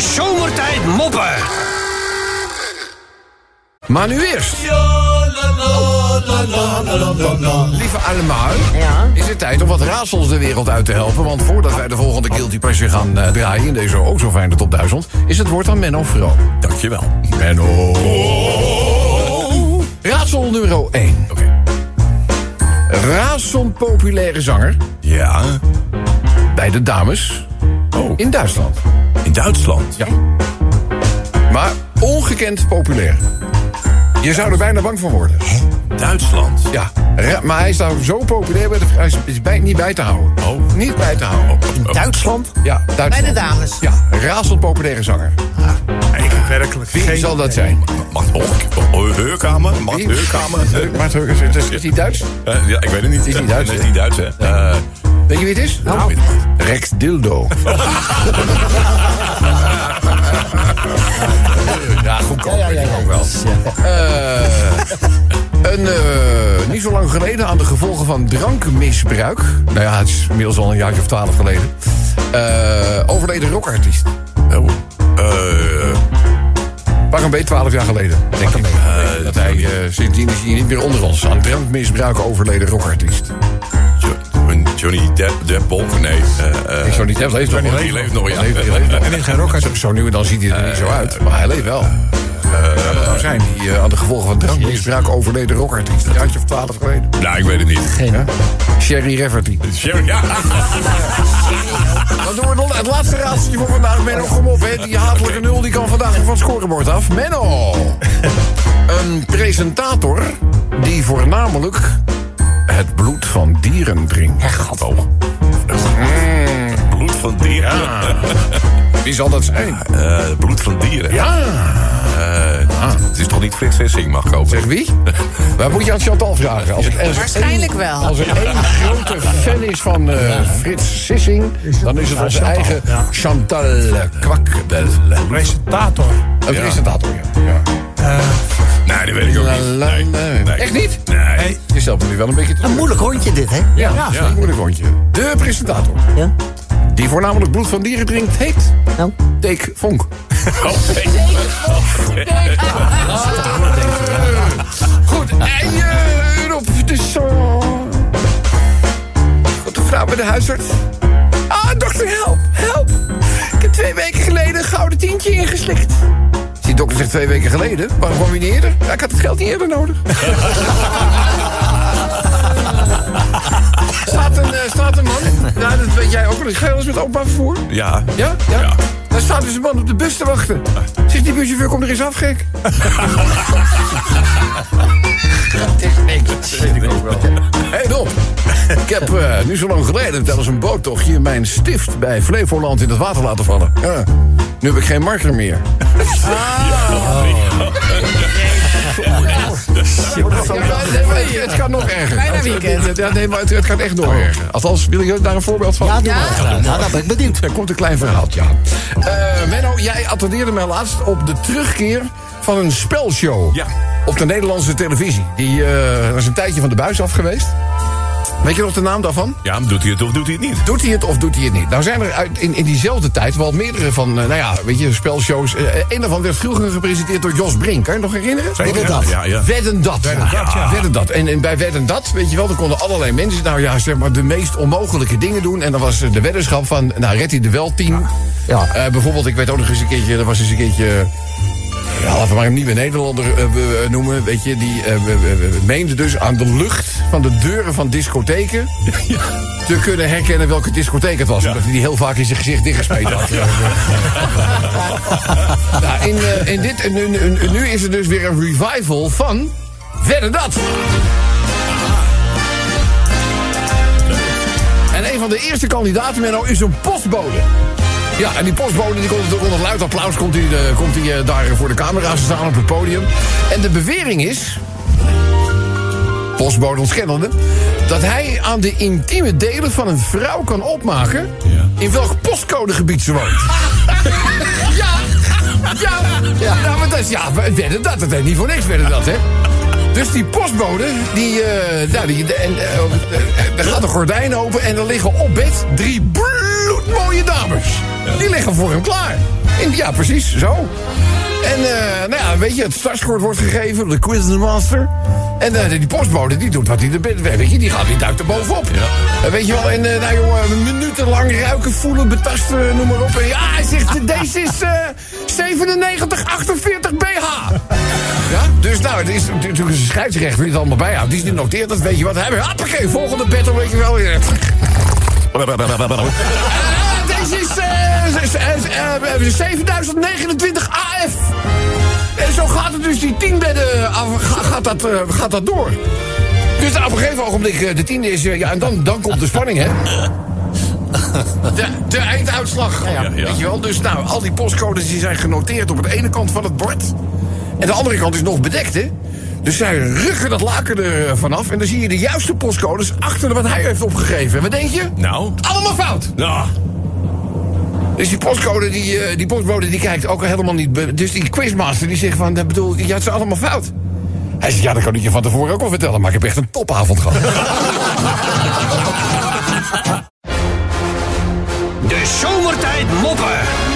zomertijd moppen. Maar nu eerst. Lieve allemaal, Ja? is het tijd om wat raadsels de wereld uit te helpen. Want voordat wij de volgende Guilty Pleasure gaan eh, draaien in deze ook zo fijne top 1000... is het woord aan Menno Vro. Dankjewel. Menno. Raadsel nummer 1. Oké. Razend populaire zanger Ja. bij de dames Oh, in Duitsland. In Duitsland. Ja. Maar ongekend populair. Je zou er bijna bang van worden. Duitsland. Ja, maar hij is daar zo populair, bij de- hij is, bij, niet bij te houden. Oh. Niet bij te houden. Duitsland? Ja, Duitsland. Bij de dames. Ja, razend populaire zanger. Ik heb werkelijk Wie geen zal dat zijn? Hoor, heurkamer? Wie? heurkamer? Maar is, is, is hij Duits? Eh, ja, ik weet het niet. is niet Duits, Nee, hè? is niet Duits, hè? Eh, Weet je wie het is? nou. Rex Dildo. ja, goed kan ja, ook wel. Eh, een, eh, niet zo lang geleden aan de gevolgen van drankmisbruik... nou ja, het is inmiddels al een jaartje of twaalf geleden... eh, overleden rockartiest. Oh. Eh, Pak een beetje twaalf jaar geleden, denk ik. Dat hij, eh, sindsdien is hij niet meer onder ons. Aan drankmisbruik overleden rockartiest. Jo- Johnny Depp, Depp Bolker, nee. eh, eh, zou niet hebben, leeft nog die leeft nog, ja. Leeft, leeft nog. En is geen rockartiest. Zo nu en dan ziet hij er niet zo uit, maar hij leeft wel. Zou dat nou zijn, die eh, aan de gevolgen van drankmisbruik overleden rockartiest. Een jaartje of twaalf geleden. Nou, ik weet het niet. Ja? Sherry Rafferty. Sherry, ja. Dan doen we nog het laatste raadseltje voor vandaag. Menno, kom op, hè. Die hatelijke nul die kan vandaag van het scorebord af. Menno! Een presentator die voornamelijk het bloed van dieren drinkt. Oh. Bloed van dieren. Wie zal dat zijn? Eh, bloed van dieren. Ja! Eh, Het is toch niet Frits Sissing mag kopen? Zeg wie? Waar moet je aan Chantal vragen? Als, ik, als Waarschijnlijk één- wel. Als er één grote fan is van eh, Frits Sissing... dan is het onze Chantal, eigen ja. Chantal Kwakbel. presentator. Een presentator, ja. ja. Nee, dat weet ik ook niet. Nee. Echt niet? Nee. Je stelt me nu wel een beetje Een terug. moeilijk hondje dit, hè? Ja, Ja. een moeilijk rondje. De presentator, Ja. die voornamelijk bloed van dieren drinkt, heet Nou. Teek Vonk. Oh, nee. Goed, en je op de zo. Goed, de vrouw bij de huisarts. Ah, dokter, help, help. Ik heb twee weken geleden een gouden tientje ingeslikt. Dokter zegt twee weken geleden. Waarom kwam je niet eerder? Ja, ik had het geld niet eerder nodig. staat, een, eh, staat een man. Ja, dat weet jij ook wel. Ga je eens met openbaar vervoer? Ja. Ja? Ja? Ja. Daar staat dus een man op de bus te wachten. Zegt die buschauffeur, kom er eens af, gek. Het is niks. Dat weet ik ook wel. Hé, hey, Dop. Ik heb eh, nu zo lang geleden tijdens een boottochtje... mijn stift bij Flevoland in het water laten vallen. Ja. Nu heb ik geen marker meer. Maar het kan nog erger. Bijna weekend. Ja, nee, maar het, het kan echt nog erger. Althans, wil je daar een voorbeeld van? Ja, doe maar. Ja, daar ben ik benieuwd. Er komt een klein verhaaltje aan. Eh, Menno, jij attendeerde mij laatst op de terugkeer van een spelshow. Ja. Op de Nederlandse televisie. Die eh, was een tijdje van de buis af geweest. Weet je nog de naam daarvan? Ja, doet hij het of doet hij het niet? Doet hij het of doet hij het niet? Nou zijn er uit, in, in diezelfde tijd wel meerdere van, eh, nou ja, weet je, spelshows. Eh, een daarvan werd vroeger gepresenteerd door Jos Brink. Kan je nog herinneren? Zeker, Wedden dat. ja, ja. Wedden dat. Wedden dat, ja. Wedden dat. En, en bij Wedden dat, weet je wel, er konden allerlei mensen, nou ja, zeg maar, de meest onmogelijke dingen doen. En dan was de weddenschap van, nou, redt hij er wel tien. Ja. Bijvoorbeeld, ik weet ook nog eens een keertje, er was eens een keertje... Ja, laten we maar een nieuwe Nederlander eh, we noemen. Weet je, die eh, we- we- meende dus aan de lucht van de deuren van discotheken... te kunnen herkennen welke discotheek het was. Omdat hij die heel vaak in zijn gezicht dichtgesmeten had. nou, in, eh, in dit, nu, nu, nu is er dus weer een revival van... Verder dat! En een van de eerste kandidaten, Menno, is een postbode. Ja, en die postbode die komt onder luid applaus komt hij, eh, komt hij eh, daar voor de camera's staan op het podium. En de bewering is, postbode ontkennende, dat hij aan de intieme delen van een vrouw kan opmaken in welk postcodegebied ze woont. ja, ja, ja, nou, maar dat is, ja, we wedden dat, dat niet voor niks wedden dat, hè. Dus die postbode, die, eh nou, die, en, eh, er gaat een gordijn open en er liggen op bed drie bloedmooie dames. Die liggen voor hem klaar. Ja, precies, zo. En eh, nou ja, weet je, het startscore wordt gegeven door de Quizmaster. En eh, die postbode, die doet wat hij er bent. Weet je, die gaat, die duikt er bovenop. En weet je wel, en eh, nou jongen, minutenlang ruiken, voelen, betasten, noem maar op. En ja, hij zegt, deze is eh 9748 BH. Ja, dus nou, het is natuurlijk een scheidsrechter die het allemaal bijhoudt. Die is niet noteerd, dat weet je wat. Hebben. Hoppakee, volgende battle, weet je wel. Eh, deze is eh, z- z- eh, 7029 AF. En zo gaat het dus, die 10 bedden gaat, dat, eh, gaat dat door. Dus op een gegeven ogenblik, eh, de tiende is, eh, ja, en dan, dan komt de spanning, hè. De, de einduitslag, ja. weet je wel. Dus nou, al die postcodes die zijn genoteerd op de ene kant van het bord. En de andere kant is nog bedekt, hè. Dus zij rukken dat laken er vanaf. En dan zie je de juiste postcodes achter wat hij heeft opgegeven. En wat denk je? Nou? Allemaal fout. Nou. Dus die postcode, die, eh, die postbode, die kijkt ook helemaal niet. Dus die quizmaster, die zegt van, bedoel, je had ze allemaal fout. Hij zegt, ja, dat kan ik je van tevoren ook wel vertellen. Maar ik heb echt een topavond gehad. De zomertijd moppen.